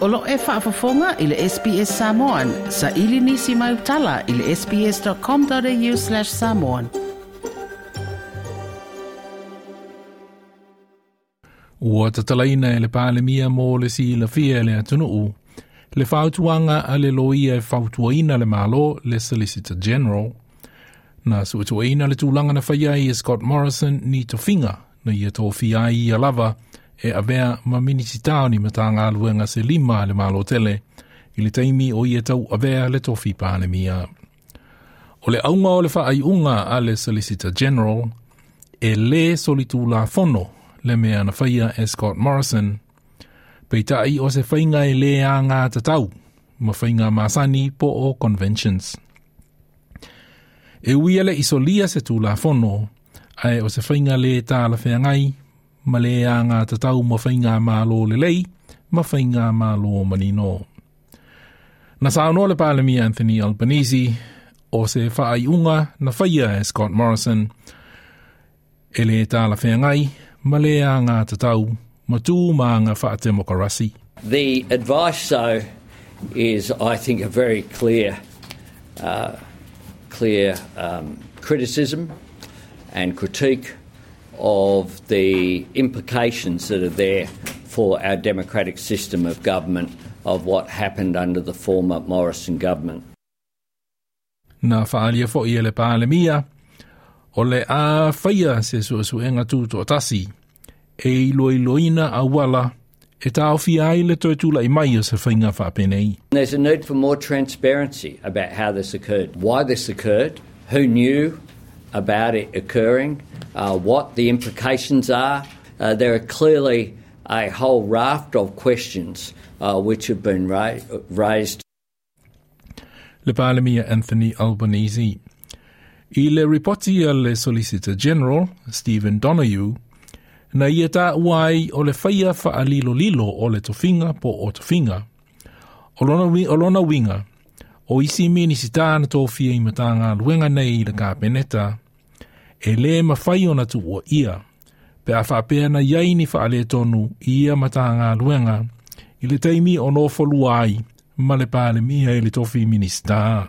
Olo e whaafafonga i le SBS Samoan. Sa ili nisi mai utala i le sbs.com.au slash samoan. Ua tatalaina e le pāle mia mō le si la fia le atunu u. Le whautuanga a le loia e whautuaina le malo le Solicitor General. Na suatuaina le tūlanga na whaia i Scott Morrison ni to finga na ia tō fia i a lava e avea ma minisi tāoni ma tā ngā luenga se lima le malo tele i le taimi o ia tau avea le tofi pāne mia. O le aunga o le whaai unga a le Solicitor General e le solitu la fono le mea na whaia e Scott Morrison pei tai o se whainga e le a ngā tatau ma whainga māsani po o conventions. E uia le isolia se tū la fono ai o se whainga le tā la whengai ma le a ngā tatau ma whainga mā lo le lei, ma whainga mā lo manino. Na sauno le pālemi Anthony Albanese, o se whaai unga na whaia e Scott Morrison, e le tā la whengai, ma le a ngā tatau, ma tū mā ngā whaatemokarasi. The advice, though, is I think a very clear, uh, clear um, criticism and critique of the implications that are there for our democratic system of government of what happened under the former Morrison government. Na whaalia fo i le pāle mia, o le a whaia se su su enga tū tō tasi, e i loi a wala, e ai le toi tūla i mai o se whainga whapenei. There's a need for more transparency about how this occurred, why this occurred, who knew about it occurring, uh, what the implications are. Uh, there are clearly a whole raft of questions uh, which have been ra- raised. Le Pālemia Anthony Albanese. I le ripoti le Solicitor General, Stephen Donaghue, na ia tā uai o le whaia wha lilo lilo o le tofinga po o tofinga. O lona, o winga, o isi mini si tāna tō i matanga luenga nei i le kāpeneta, e le mawhai o na tu o ia, pe a whapea na iai ni whaale tonu i ia matanga luenga, i le teimi o no folu ai, ma le pāle mia i le tofi minista.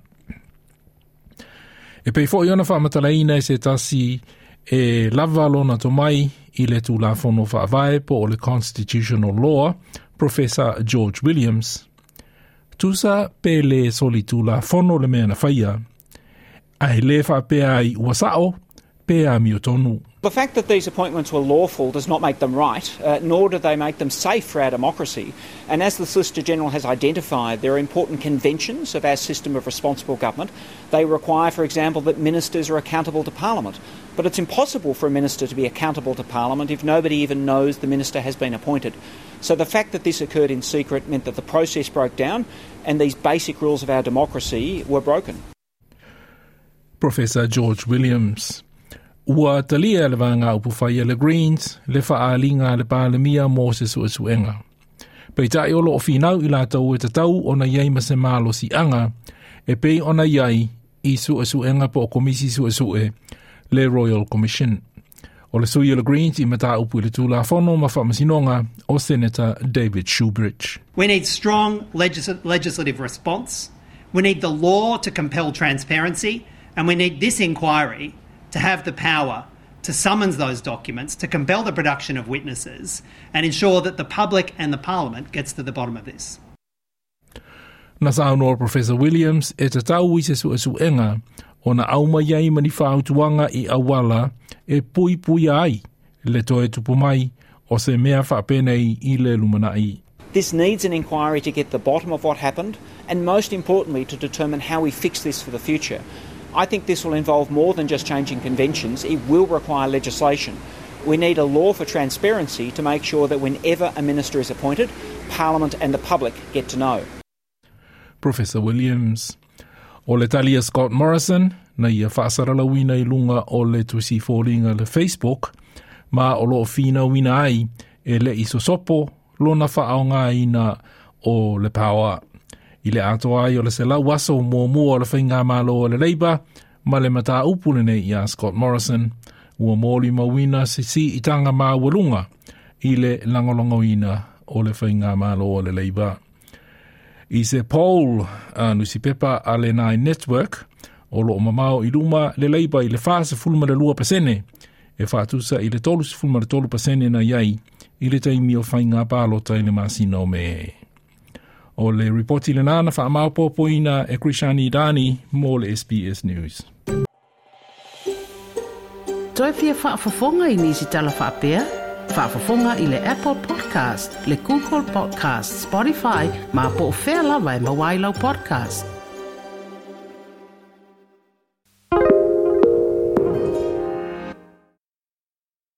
E pei fo i ona whamatalaina e se tasi e lava lona to mai i le tu la whaavae po o le Constitutional Law, Professor George Williams. Tusa pe le soli tu la le mea na whaia, ai le whapea i uasao, pe a mi o. The fact that these appointments were lawful does not make them right, uh, nor do they make them safe for our democracy. And as the Solicitor General has identified, there are important conventions of our system of responsible government. They require, for example, that ministers are accountable to Parliament. But it's impossible for a minister to be accountable to Parliament if nobody even knows the minister has been appointed. So the fact that this occurred in secret meant that the process broke down and these basic rules of our democracy were broken. Professor George Williams. Ua talia le vanga upu le Greens, le le suenga. Pei tai olo o e tatau o na iei ma mālo si anga, e pei i su suenga po o komisi su sue le Royal Commission. O le le Greens i mata upu le tūla ma o Senator David Shoebridge. We need strong legis legislative response. We need the law to compel transparency, and we need this inquiry to have the power to summons those documents, to compel the production of witnesses, and ensure that the public and the Parliament gets to the bottom of this. Na saunoa Professor Williams e te tau i se su su enga o na auma iai mani whaautuanga i awala e pui pui ai le toe tupu mai o se mea whapenei i le lumanai. This needs an inquiry to get the bottom of what happened, and most importantly, to determine how we fix this for the future. I think this will involve more than just changing conventions, it will require legislation. We need a law for transparency to make sure that whenever a minister is appointed, Parliament and the public get to know. Professor Williams. O talia Scott Morrison, na ia whaasarala wina i lunga o le tusi fōringa le Facebook, ma o lo fina wina ai e le iso sopo, lona whaonga ina o le paua. I le atoa ai o le selau aso waso o le whainga malo o le leiba, ma le mata upule nei i a Scott Morrison, ua mōli mawina se si i tanga mā walunga i le langolongo o le whainga malo o le leiba. I se Paul a nusi pepa a le nai network o lo mamao i luma le leiba i le fasa fulma le lua pasene e whaatusa i le tolu si fulma le tolu pasene na iai i le taimi o whai ngā pālota i le masina o me. O le reporti le nana wha amau pōpoina e Krishani Dhanji mō le SBS News. Toi whaafafonga i nisi tala i le Apple Podcast, le Google Podcast, Spotify, ma po whea lawa e mawailau podcast.